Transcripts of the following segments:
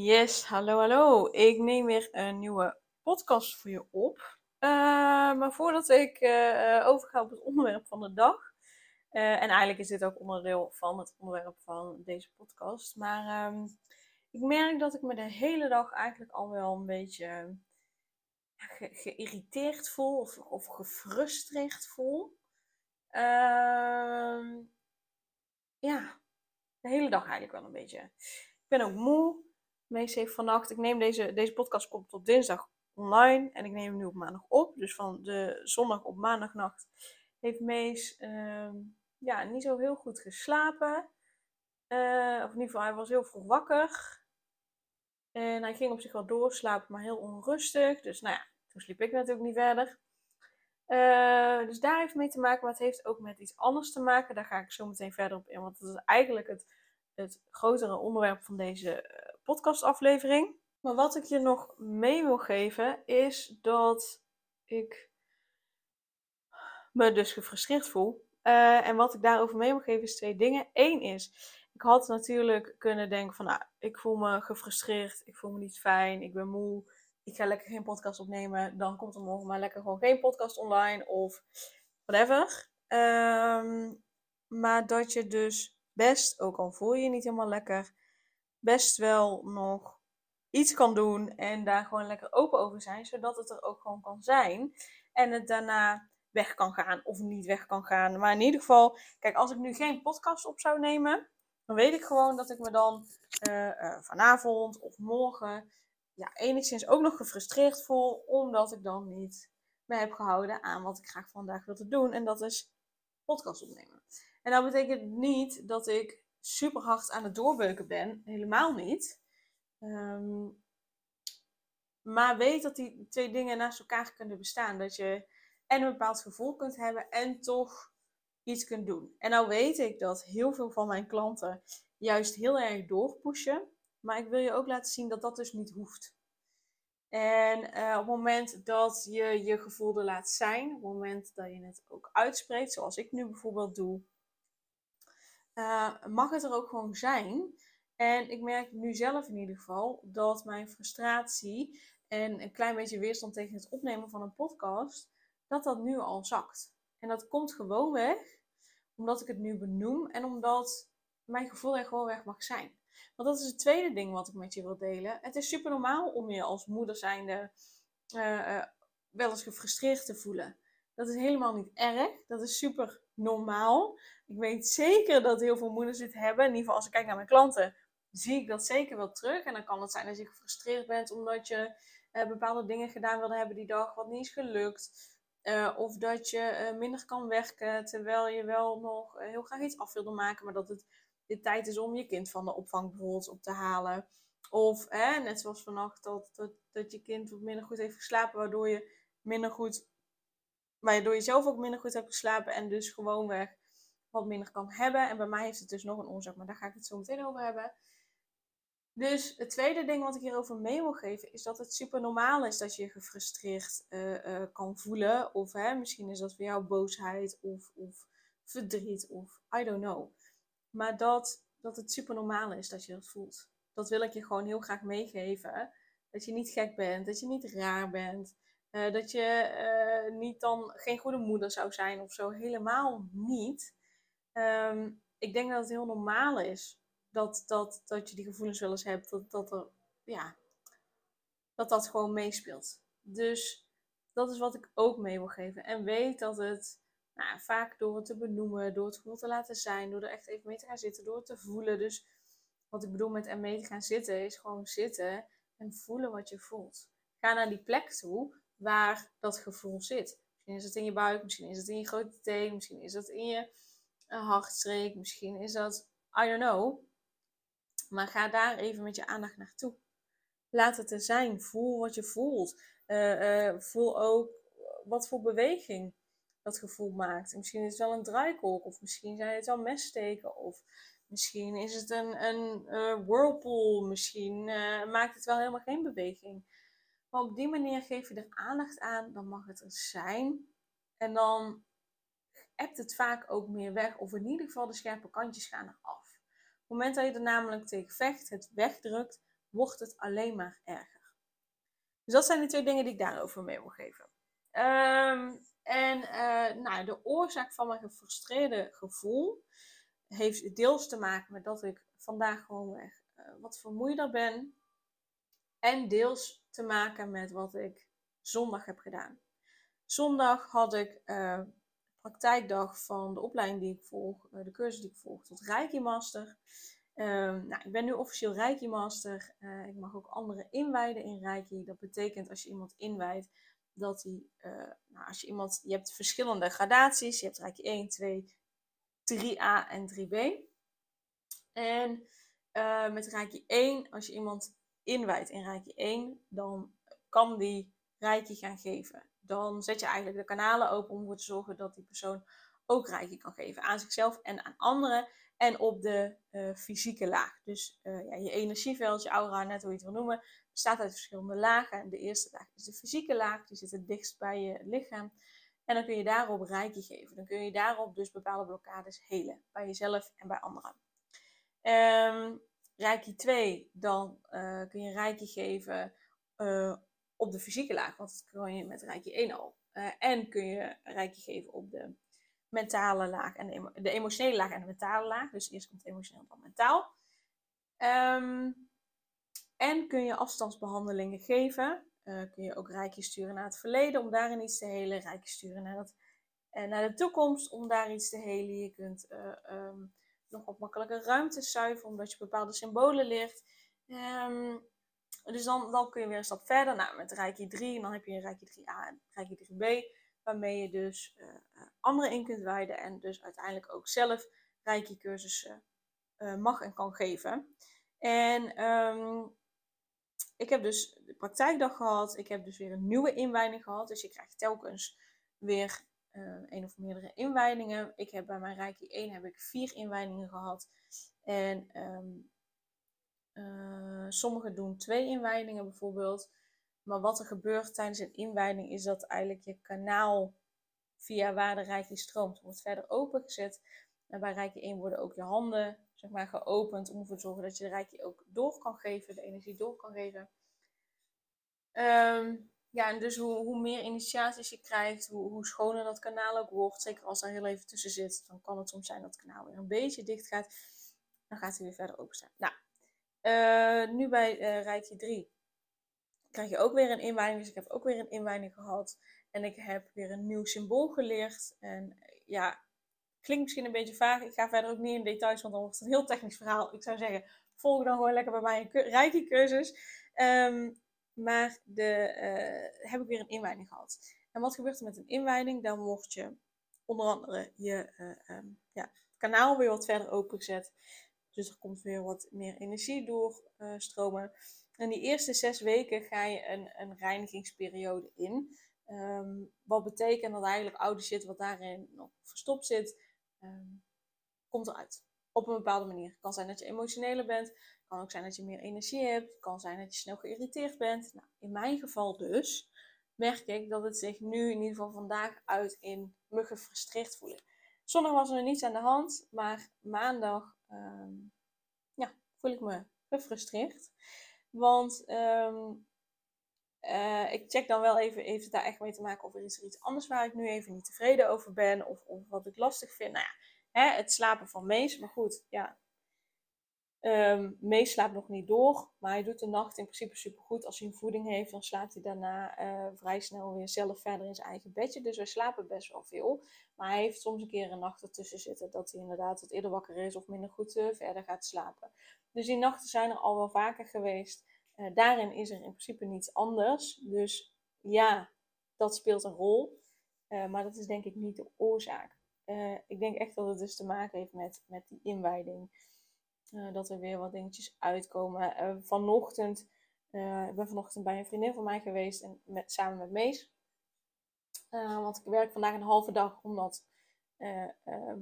Yes, hallo, hallo. Ik neem weer een nieuwe podcast voor je op. Uh, maar voordat ik uh, overga op het onderwerp van de dag. Uh, en eigenlijk is dit ook onderdeel van het onderwerp van deze podcast. Maar um, ik merk dat ik me de hele dag eigenlijk al wel een beetje ge geïrriteerd voel of, of gefrustreerd voel. Ehm, ja, de hele dag eigenlijk wel een beetje. Ik ben ook moe. Mees heeft vannacht, ik neem deze, deze podcast komt op dinsdag online en ik neem hem nu op maandag op. Dus van de zondag op maandagnacht heeft Mees uh, ja, niet zo heel goed geslapen. Uh, of in ieder geval, hij was heel vroeg wakker. En hij ging op zich wel doorslapen, maar heel onrustig. Dus nou ja, toen sliep ik natuurlijk niet verder. Uh, dus daar heeft mee te maken, maar het heeft ook met iets anders te maken. Daar ga ik zo meteen verder op in, want dat is eigenlijk het, het grotere onderwerp van deze eh, podcastaflevering. Maar wat ik je nog mee wil geven is dat ik me dus gefrustreerd voel. Uh, en wat ik daarover mee wil geven is twee dingen. Eén is, ik had natuurlijk kunnen denken van, nou, ik voel me gefrustreerd, ik voel me niet fijn, ik ben moe, ik ga lekker geen podcast opnemen, dan komt er morgen maar lekker gewoon geen podcast online of whatever. Um, maar dat je dus best, ook al voel je je niet helemaal lekker, best wel nog iets kan doen en daar gewoon lekker open over zijn, zodat het er ook gewoon kan zijn en het daarna weg kan gaan of niet weg kan gaan. Maar in ieder geval, kijk, als ik nu geen podcast op zou nemen, dan weet ik gewoon dat ik me dan uh, uh, vanavond of morgen ja, enigszins ook nog gefrustreerd voel, omdat ik dan niet me heb gehouden aan wat ik graag vandaag wilde doen. En dat is podcast opnemen. En dat betekent niet dat ik super hard aan het doorbeuken ben. Helemaal niet. Um, maar weet dat die twee dingen naast elkaar kunnen bestaan. Dat je en een bepaald gevoel kunt hebben en toch iets kunt doen. En nou weet ik dat heel veel van mijn klanten juist heel erg doorpushen. Maar ik wil je ook laten zien dat dat dus niet hoeft. En uh, op het moment dat je je gevoel er laat zijn, op het moment dat je het ook uitspreekt, zoals ik nu bijvoorbeeld doe, uh, mag het er ook gewoon zijn. En ik merk nu zelf in ieder geval dat mijn frustratie en een klein beetje weerstand tegen het opnemen van een podcast, dat dat nu al zakt. En dat komt gewoon weg omdat ik het nu benoem en omdat mijn gevoel er gewoon weg mag zijn. Want dat is het tweede ding wat ik met je wil delen. Het is super normaal om je als moeder zijnde uh, uh, wel eens gefrustreerd te voelen. Dat is helemaal niet erg. Dat is super normaal. Ik weet zeker dat heel veel moeders dit hebben. In ieder geval als ik kijk naar mijn klanten, zie ik dat zeker wel terug. En dan kan het zijn dat je gefrustreerd bent omdat je uh, bepaalde dingen gedaan wilde hebben die dag wat niet is gelukt. Uh, of dat je uh, minder kan werken terwijl je wel nog heel graag iets af wilde maken, maar dat het de tijd is om je kind van de opvang bijvoorbeeld op te halen. Of net zoals vannacht, dat, dat, je kind wat minder goed heeft geslapen, waardoor je minder goed, waardoor je zelf ook minder goed hebt geslapen en dus gewoonweg wat minder kan hebben. En bij mij heeft het dus nog een oorzaak, maar daar ga ik het zo meteen over hebben. Dus het tweede ding wat ik hierover mee wil geven is dat het super normaal is dat je je gefrustreerd uh, uh, kan voelen. Of hè, misschien is dat voor jou boosheid of, of verdriet of I don't know. Maar dat, dat het super normaal is dat je dat voelt. Dat wil ik je gewoon heel graag meegeven. Dat je niet gek bent, dat je niet raar bent. Uh, dat je niet dan geen goede moeder zou zijn of zo. Helemaal niet. Um, ik denk dat het heel normaal is dat, dat, dat je die gevoelens wel eens hebt. Dat, dat, er, ja, dat dat gewoon meespeelt. Dus dat is wat ik ook mee wil geven. En weet dat het nou, vaak door het te benoemen, door het gewoon te laten zijn, door er echt even mee te gaan zitten, door het te voelen. Dus wat ik bedoel met er mee te gaan zitten, is gewoon zitten en voelen wat je voelt. Ga naar die plek toe waar dat gevoel zit. Misschien is het in je buik, misschien is het in je grote teen, misschien is het in je hartstreek, misschien is dat, I don't know. Maar ga daar even met je aandacht naartoe. Laat het er zijn. Voel wat je voelt. Uh, uh, voel ook wat voor beweging dat gevoel maakt. Misschien is het wel een draaikolk, of misschien zijn het wel messteken, of misschien is het een, een uh, whirlpool, misschien maakt het wel helemaal geen beweging. Maar op die manier geef je er aandacht aan, dan mag het er zijn. En dan hebt het vaak ook meer weg, of in ieder geval de scherpe kantjes gaan eraf. Op het moment dat je er namelijk tegen vecht, het wegdrukt, wordt het alleen maar erger. Dus dat zijn de twee dingen die ik daarover mee wil geven. Ehm, en uh, nou, de oorzaak van mijn gefrustreerde gevoel heeft deels te maken met dat ik vandaag gewoon uh, wat vermoeider ben. En deels te maken met wat ik zondag heb gedaan. Zondag had ik uh, praktijkdag van de opleiding die ik volg, de cursus die ik volg tot Reiki Master. Ehm, nou, ik ben nu officieel Reiki Master. Uh, ik mag ook anderen inwijden in Reiki. Dat betekent als je iemand inwijdt, dat hij, uh, nou, als je iemand, je hebt verschillende gradaties. Je hebt Reiki 1, 2, 3a en 3b. En uh, met Reiki 1, als je iemand inwijdt in Reiki 1, dan kan die Reiki gaan geven. Dan zet je eigenlijk de kanalen open om ervoor te zorgen dat die persoon ook Reiki kan geven aan zichzelf en aan anderen en op de uh, fysieke laag. Dus uh, ja, je energieveld, je aura, net hoe je het wil noemen, bestaat uit verschillende lagen. En de eerste laag is de fysieke laag, die zit het dichtst bij je lichaam. En dan kun je daarop reiki geven. Dan kun je daarop dus bepaalde blokkades helen, bij jezelf en bij anderen. Um, reiki 2, dan uh, kun je reiki geven op de fysieke laag, want dat kun je met reiki 1 al. en kun je reiki geven op de mentale laag en de, emotionele laag en de mentale laag. Dus eerst komt emotioneel, dan mentaal. Um, en kun je afstandsbehandelingen geven. Uh, kun je ook rijkjes sturen naar het verleden om daarin iets te helen. Rijkjes sturen naar, het, uh, naar de toekomst om daar iets te helen. Je kunt um, nog wat makkelijker ruimte zuiveren omdat je bepaalde symbolen leert. Um, dus dan, dan kun je weer een stap verder. Nou, met Reiki 3, en dan heb je een Reiki 3a en Reiki 3b waarmee je dus uh, anderen in kunt wijden en dus uiteindelijk ook zelf rijke cursussen uh, mag en kan geven. En um, ik heb dus de praktijkdag gehad, ik heb dus weer een nieuwe inwijding gehad, dus je krijgt telkens weer uh, een of meerdere inwijdingen. Ik heb bij mijn Reiki 1 heb ik vier inwijdingen gehad en um, sommigen doen twee inwijdingen bijvoorbeeld. Maar wat er gebeurt tijdens een inwijding is dat eigenlijk je kanaal via waar de Reiki stroomt wordt verder opengezet. En bij Reiki 1 worden ook je handen zeg maar, geopend om ervoor te zorgen dat je de Reiki ook door kan geven, de energie door kan geven. Um, ja, dus hoe, hoe, meer initiaties je krijgt, hoe, hoe, schoner dat kanaal ook wordt. Zeker als er heel even tussen zit, dan kan het soms zijn dat het kanaal weer een beetje dicht gaat. Dan gaat hij weer verder openstaan. Nou, uh, nu bij uh, Reiki 3 krijg je ook weer een inwijding. Dus ik heb ook weer een inwijding gehad. En ik heb weer een nieuw symbool geleerd. En ja, klinkt misschien een beetje vaag. Ik ga verder ook niet in details, want dan wordt het een heel technisch verhaal. Ik zou zeggen, volg dan gewoon lekker bij mij een rijke cursus. Um, maar de, heb ik weer een inwijding gehad. En wat gebeurt er met een inwijding? Dan wordt je onder andere je um, ja, kanaal weer wat verder opengezet. Dus er komt weer wat meer energie doorstromen. Uh, en die eerste zes weken ga je een, een reinigingsperiode in. Um, wat betekent dat eigenlijk oude shit wat daarin nog verstopt zit, um, komt eruit. Op een bepaalde manier. Het kan zijn dat je emotioneler bent. Het kan ook zijn dat je meer energie hebt. Het kan zijn dat je snel geïrriteerd bent. Nou, in mijn geval dus merk ik dat het zich nu in ieder geval vandaag uit in me gefrustreerd voelen. Zondag was er niets aan de hand, maar maandag um, ja, voel ik me gefrustreerd. Want um, uh, ik check dan wel even, heeft het daar echt mee te maken of er is er iets anders waar ik nu even niet tevreden over ben of, of wat ik lastig vind. Nou ja, hè, het slapen van Mees, maar goed, ja. Um, Mees slaapt nog niet door, maar hij doet de nacht in principe super goed. Als hij een voeding heeft, dan slaapt hij daarna uh, vrij snel weer zelf verder in zijn eigen bedje. Dus wij slapen best wel veel. Maar hij heeft soms een keer een nacht ertussen zitten dat hij inderdaad wat eerder wakker is of minder goed uh, verder gaat slapen. Dus die nachten zijn er al wel vaker geweest. Uh, daarin is er in principe niets anders. Dus ja, dat speelt een rol. Maar dat is denk ik niet de oorzaak. Ik denk echt dat het dus te maken heeft met, met die inwijding. Dat er weer wat dingetjes uitkomen. vanochtend, ik ben vanochtend bij een vriendin van mij geweest en met, samen met Mees. want ik werk vandaag een halve dag omdat ehm,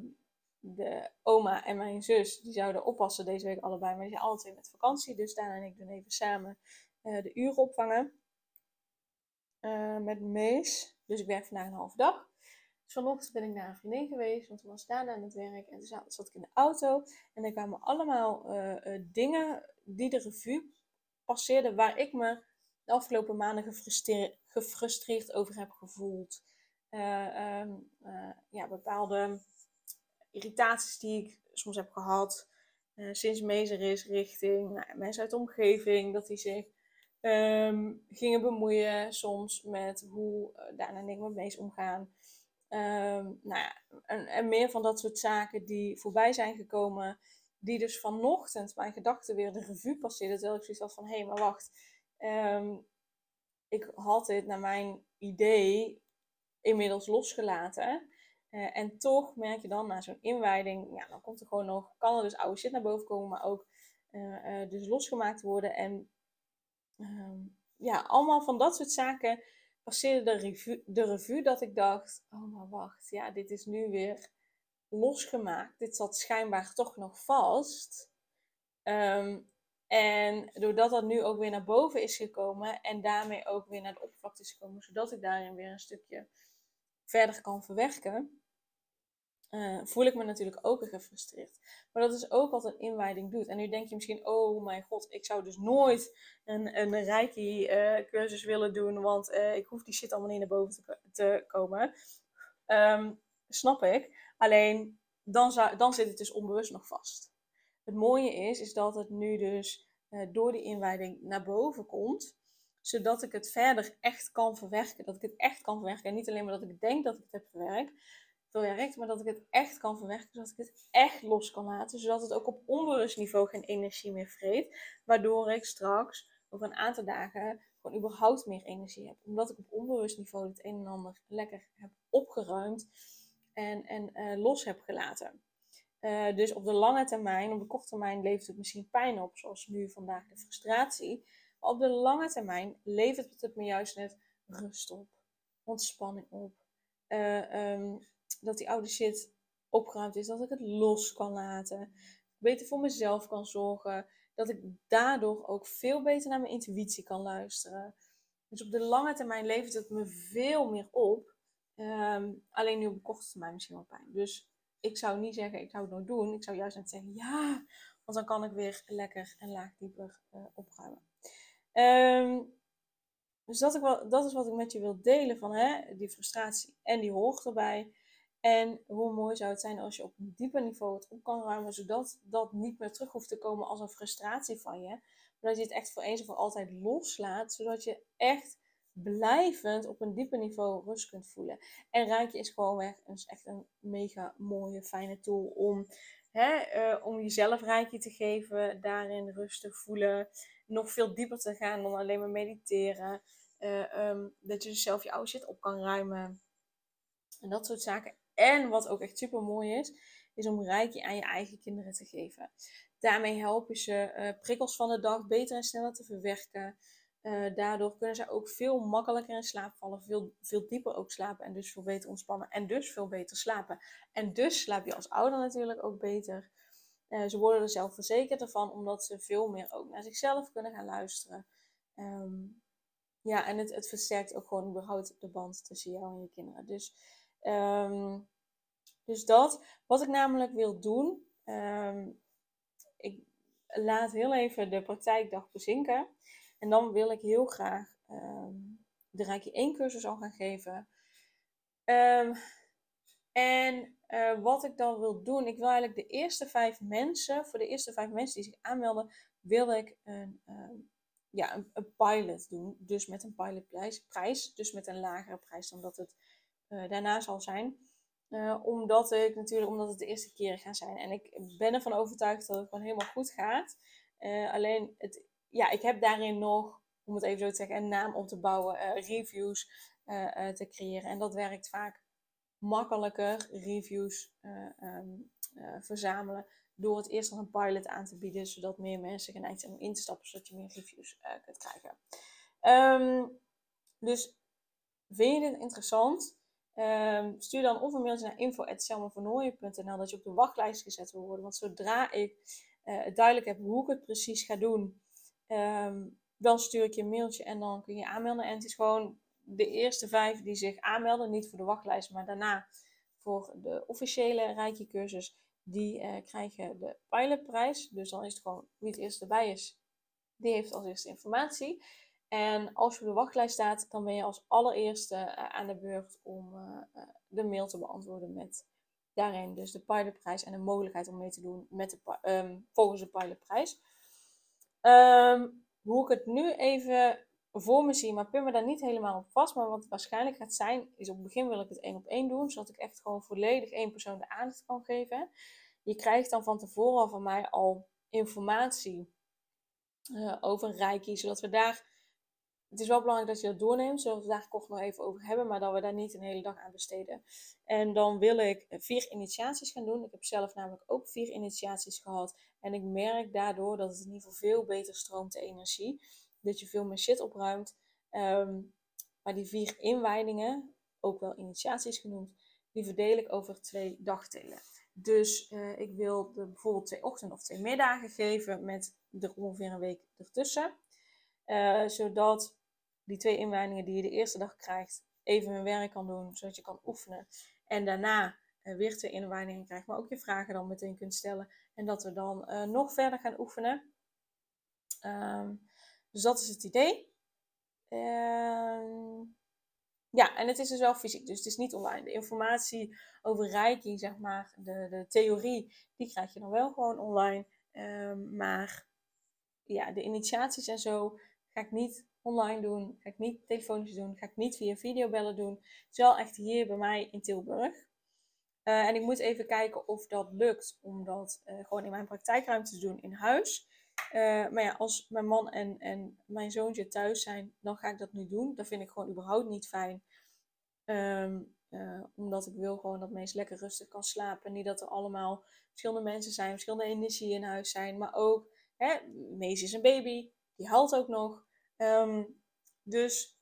de oma en mijn zus, die zouden oppassen deze week allebei, maar die zijn twee met vakantie. Dus Daan en ik doen even samen uh, de uren opvangen uh, met Mees. Dus ik werk vandaag een halve dag. Dus ben ik naar een vriendin geweest, want toen was Daan aan het werk. En toen zat ik in de auto en er kwamen allemaal uh, dingen die de revue passeerden waar ik me de afgelopen maanden gefrustreerd, gefrustreerd over heb gevoeld. Um, ja, bepaalde irritaties die ik soms heb gehad sinds Mezer is richting nou, mensen uit de omgeving, dat die zich um, gingen bemoeien soms met hoe Daan en ik met Mees omgaan. Um, nou ja, en, en, meer van dat soort zaken die voorbij zijn gekomen, die dus vanochtend mijn gedachten weer de revue passeerden, terwijl ik zoiets had van, hé, hey, maar wacht, um, ik had dit naar mijn idee inmiddels losgelaten. Uh, en toch merk je dan na zo'n inwijding, ja, dan komt er gewoon nog, kan er dus oude shit naar boven komen, maar ook uh, uh, dus losgemaakt worden. En ehm, ja, allemaal van dat soort zaken passeerde de revue, de revue dat ik dacht, oh maar wacht, ja, dit is nu weer losgemaakt. Dit zat schijnbaar toch nog vast. Um, en doordat dat nu ook weer naar boven is gekomen en daarmee ook weer naar de oppervlakte is gekomen, zodat ik daarin weer een stukje verder kan verwerken, uh, voel ik me natuurlijk ook gefrustreerd. Maar dat is ook wat een inwijding doet. En nu denk je misschien, oh mijn god, ik zou dus nooit een, een Reiki-cursus uh, willen doen, want uh, ik hoef die shit allemaal niet naar boven te, te komen. Um, snap ik. Alleen, dan, zou, dan zit het dus onbewust nog vast. Het mooie is, is dat het nu dus door die inwijding naar boven komt zodat ik het verder echt kan verwerken. Dat ik het echt kan verwerken. En niet alleen maar dat ik denk dat ik het heb verwerkt, maar dat ik het echt kan verwerken. Zodat ik het echt los kan laten. Zodat het ook op onbewust niveau geen energie meer vreet. Waardoor ik straks over een aantal dagen gewoon überhaupt meer energie heb. Omdat ik op onbewust niveau het een en ander lekker heb opgeruimd en, en uh, los heb gelaten. Uh, dus op de lange termijn, op de korte termijn levert het misschien pijn op, zoals nu vandaag de frustratie op de lange termijn levert het me juist net rust op, ontspanning op. Uh, um, dat die oude shit opgeruimd is, dat ik het los kan laten, beter voor mezelf kan zorgen, dat ik daardoor ook veel beter naar mijn intuïtie kan luisteren. Dus op de lange termijn levert het me veel meer op. Um, alleen nu op de korte termijn misschien wel pijn. Dus ik zou niet zeggen, ik zou het nooit doen. Ik zou juist net zeggen, ja, want dan kan ik weer lekker en laag dieper uh, opruimen. Um, dus dat, ik dat is wat ik met je wil delen van hè, die frustratie. En die hoort erbij. En hoe mooi zou het zijn als je op een dieper niveau het op kan ruimen, zodat dat niet meer terug hoeft te komen als een frustratie van je. Maar dat je het echt voor eens en voor altijd loslaat, zodat je echt blijvend op een dieper niveau rust kunt voelen. En Rijkje is gewoon weg een, echt een mega mooie, fijne tool om, hè, uh, om jezelf Rijkje te geven, daarin rust te voelen nog veel dieper te gaan dan alleen maar mediteren. Uh, um, dat je dus zelf je oude shit op kan ruimen. En dat soort zaken. En wat ook echt super mooi is, is om rijkje aan je eigen kinderen te geven. Daarmee help je ze uh, prikkels van de dag beter en sneller te verwerken. Uh, daardoor kunnen ze ook veel makkelijker in slaap vallen, veel, veel dieper ook slapen en dus veel beter ontspannen en dus veel beter slapen. En dus slaap je als ouder natuurlijk ook beter. Uh, ze worden er zelf verzekerd van, omdat ze veel meer ook naar zichzelf kunnen gaan luisteren. Um, ja, en het, het versterkt ook gewoon überhaupt de band tussen jou en je kinderen. Dus, um, dus dat. Wat ik namelijk wil doen, um, ik laat heel even de praktijkdag bezinken. En dan wil ik heel graag de Rijkje 1 cursus al gaan geven. en uh, wat ik dan wil doen, ik wil eigenlijk de eerste vijf mensen, voor de eerste vijf mensen die zich aanmelden, wil ik een, ja, een, pilot doen. Dus met een pilotprijs, prijs, dus met een lagere prijs dan dat het uh, daarna zal zijn. omdat ik natuurlijk, omdat het de eerste keren gaan zijn. En ik ben ervan overtuigd dat het gewoon helemaal goed gaat. alleen, het, ja, ik heb daarin nog, om het even zo te zeggen, een naam om te bouwen, reviews te creëren. En dat werkt vaak makkelijker reviews uh, verzamelen door het eerst nog een pilot aan te bieden, zodat meer mensen geneigd zijn om in te stappen, zodat je meer reviews kunt krijgen. Ehm, dus vind je dit interessant? Um, stuur dan of een mailtje naar info.selmavernooien.nl dat je op de wachtlijst gezet wil worden. Want zodra ik het duidelijk heb hoe ik het precies ga doen, um, dan stuur ik je een mailtje en dan kun je aanmelden. En het is gewoon de eerste vijf die zich aanmelden, niet voor de wachtlijst, maar daarna voor de officiële Rijkje cursus, die uh, krijgen de pilotprijs. Dus dan is het gewoon wie het eerst erbij is, die heeft als eerste informatie. En als je op de wachtlijst staat, dan ben je als allereerste uh, aan de beurt om uh, de mail te beantwoorden met daarin dus de pilotprijs en de mogelijkheid om mee te doen met de, um, volgens de pilotprijs. Um, hoe ik het nu even voor me zie, maar pin me daar niet helemaal op vast. Maar wat waarschijnlijk gaat zijn, is op het begin wil ik het één op één doen, zodat ik echt gewoon volledig één persoon de aandacht kan geven. Je krijgt dan van tevoren van mij al informatie uh, over Reiki, zodat we daar. Het is wel belangrijk dat je dat doorneemt, zodat we daar kort nog even over hebben, maar dat we daar niet een hele dag aan besteden. En dan wil ik vier initiaties gaan doen. Ik heb zelf namelijk ook vier initiaties gehad. En ik merk daardoor dat het in ieder geval veel beter stroomt, de energie dat je veel meer shit opruimt. Ehm, maar die vier inwijdingen, ook wel initiaties genoemd, die verdeel ik over twee dagdelen. Dus uh, ik wil bijvoorbeeld twee ochtenden of twee middagen geven met er ongeveer een week ertussen. Uh, zodat die twee inwijdingen die je de eerste dag krijgt, even hun werk kan doen, zodat je kan oefenen. En daarna uh, weer twee inwijdingen krijgt, maar ook je vragen dan meteen kunt stellen. En dat we dan nog verder gaan oefenen. Um, dus dat is het idee. Ehm, ja, en het is dus wel fysiek, dus het is niet online. De informatie over Reiki, zeg maar, de, de theorie, die krijg je dan wel gewoon online. Ehm, maar ja, de initiaties en zo ga ik niet online doen, ga ik niet telefonisch doen, ga ik niet via videobellen doen. Het is wel echt hier bij mij in Tilburg. Uh, en ik moet even kijken of dat lukt om dat uh, gewoon in mijn praktijkruimte te doen in huis. Uh, maar ja, als mijn man en, en mijn zoontje thuis zijn, dan ga ik dat nu doen. Dat vind ik gewoon überhaupt niet fijn. Uh, omdat ik wil gewoon dat mensen lekker rustig kan slapen. Niet dat er allemaal verschillende mensen zijn, verschillende energieën in huis zijn. Maar ook, hè, Mees is een baby, die haalt ook nog. Um, dus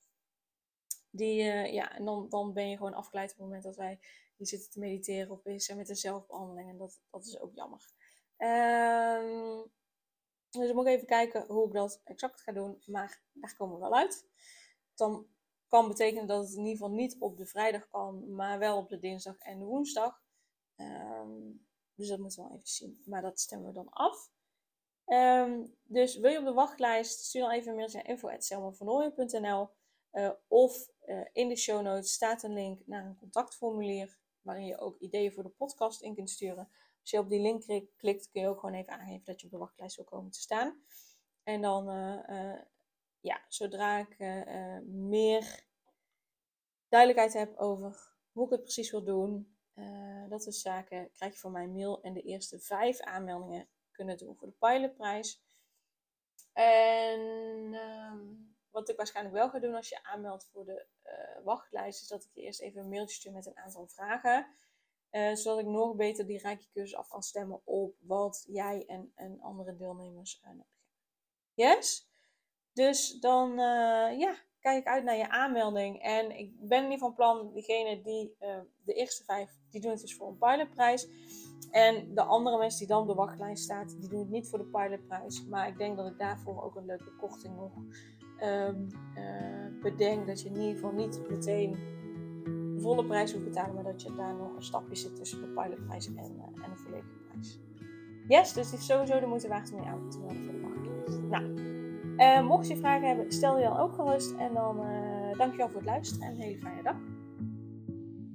die, uh, ja, en dan, dan ben je gewoon afgeleid op het moment dat wij hier zitten te mediteren of bezig zijn met een zelfbehandeling. En dat, dat is ook jammer. Um, dus ik moet even kijken hoe ik dat exact ga doen. Maar daar komen we wel uit. Dan kan betekenen dat het in ieder geval niet op de vrijdag kan, maar wel op de dinsdag en de woensdag. Um, dus dat moeten we wel even zien. Maar dat stemmen we dan af. Um, dus wil je op de wachtlijst, stuur dan even een mailtje naar uh, of uh, in de show notes staat een link naar een contactformulier waarin je ook ideeën voor de podcast in kunt sturen. Als je op die link klikt, kun je ook gewoon even aangeven dat je op de wachtlijst wil komen te staan. En dan, uh, ja, zodra ik meer duidelijkheid heb over hoe ik het precies wil doen, dat soort zaken, krijg je van mij mail. En de eerste vijf aanmeldingen kunnen doen voor de pilotprijs. En ehm, wat ik waarschijnlijk wel ga doen als je aanmeldt voor de wachtlijst, is dat ik je eerst even een mailtje stuur met een aantal vragen. Uh, zodat ik nog beter die rijke cursus af kan stemmen op wat jij en, en andere deelnemers uh, nodig hebben. Yes? Dus dan ja, kijk ik uit naar je aanmelding. En ik ben niet van plan, diegene die de eerste vijf, die doen het dus voor een pilotprijs. En de andere mensen die dan op de wachtlijst staan, die doen het niet voor de pilotprijs. Maar ik denk dat ik daarvoor ook een leuke korting nog um, bedenk. Dat je in ieder geval niet meteen volle prijs hoeft betalen, maar dat je daar nog een stapje zit tussen de pilotprijs en, uh, en de volledige prijs. Yes, dus het is sowieso de moeite waard om je aan te melden voor de wachtlijst. Nou, uh, mocht je vragen hebben, stel je dan ook gerust. En dan dankjewel voor het luisteren en een hele fijne dag.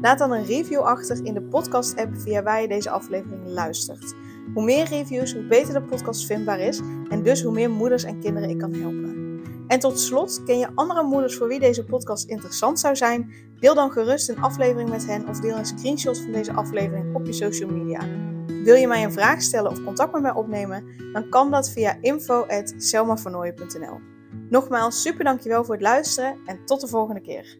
Laat dan een review achter in de podcast-app via waar je deze aflevering luistert. Hoe meer reviews, hoe beter de podcast vindbaar is en dus hoe meer moeders en kinderen ik kan helpen. En tot slot, ken je andere moeders voor wie deze podcast interessant zou zijn? Deel dan gerust een aflevering met hen of deel een screenshot van deze aflevering op je social media. Wil je mij een vraag stellen of contact met mij opnemen? Dan kan dat via info.selmavernooien.nl Nogmaals, super dankjewel voor het luisteren en tot de volgende keer.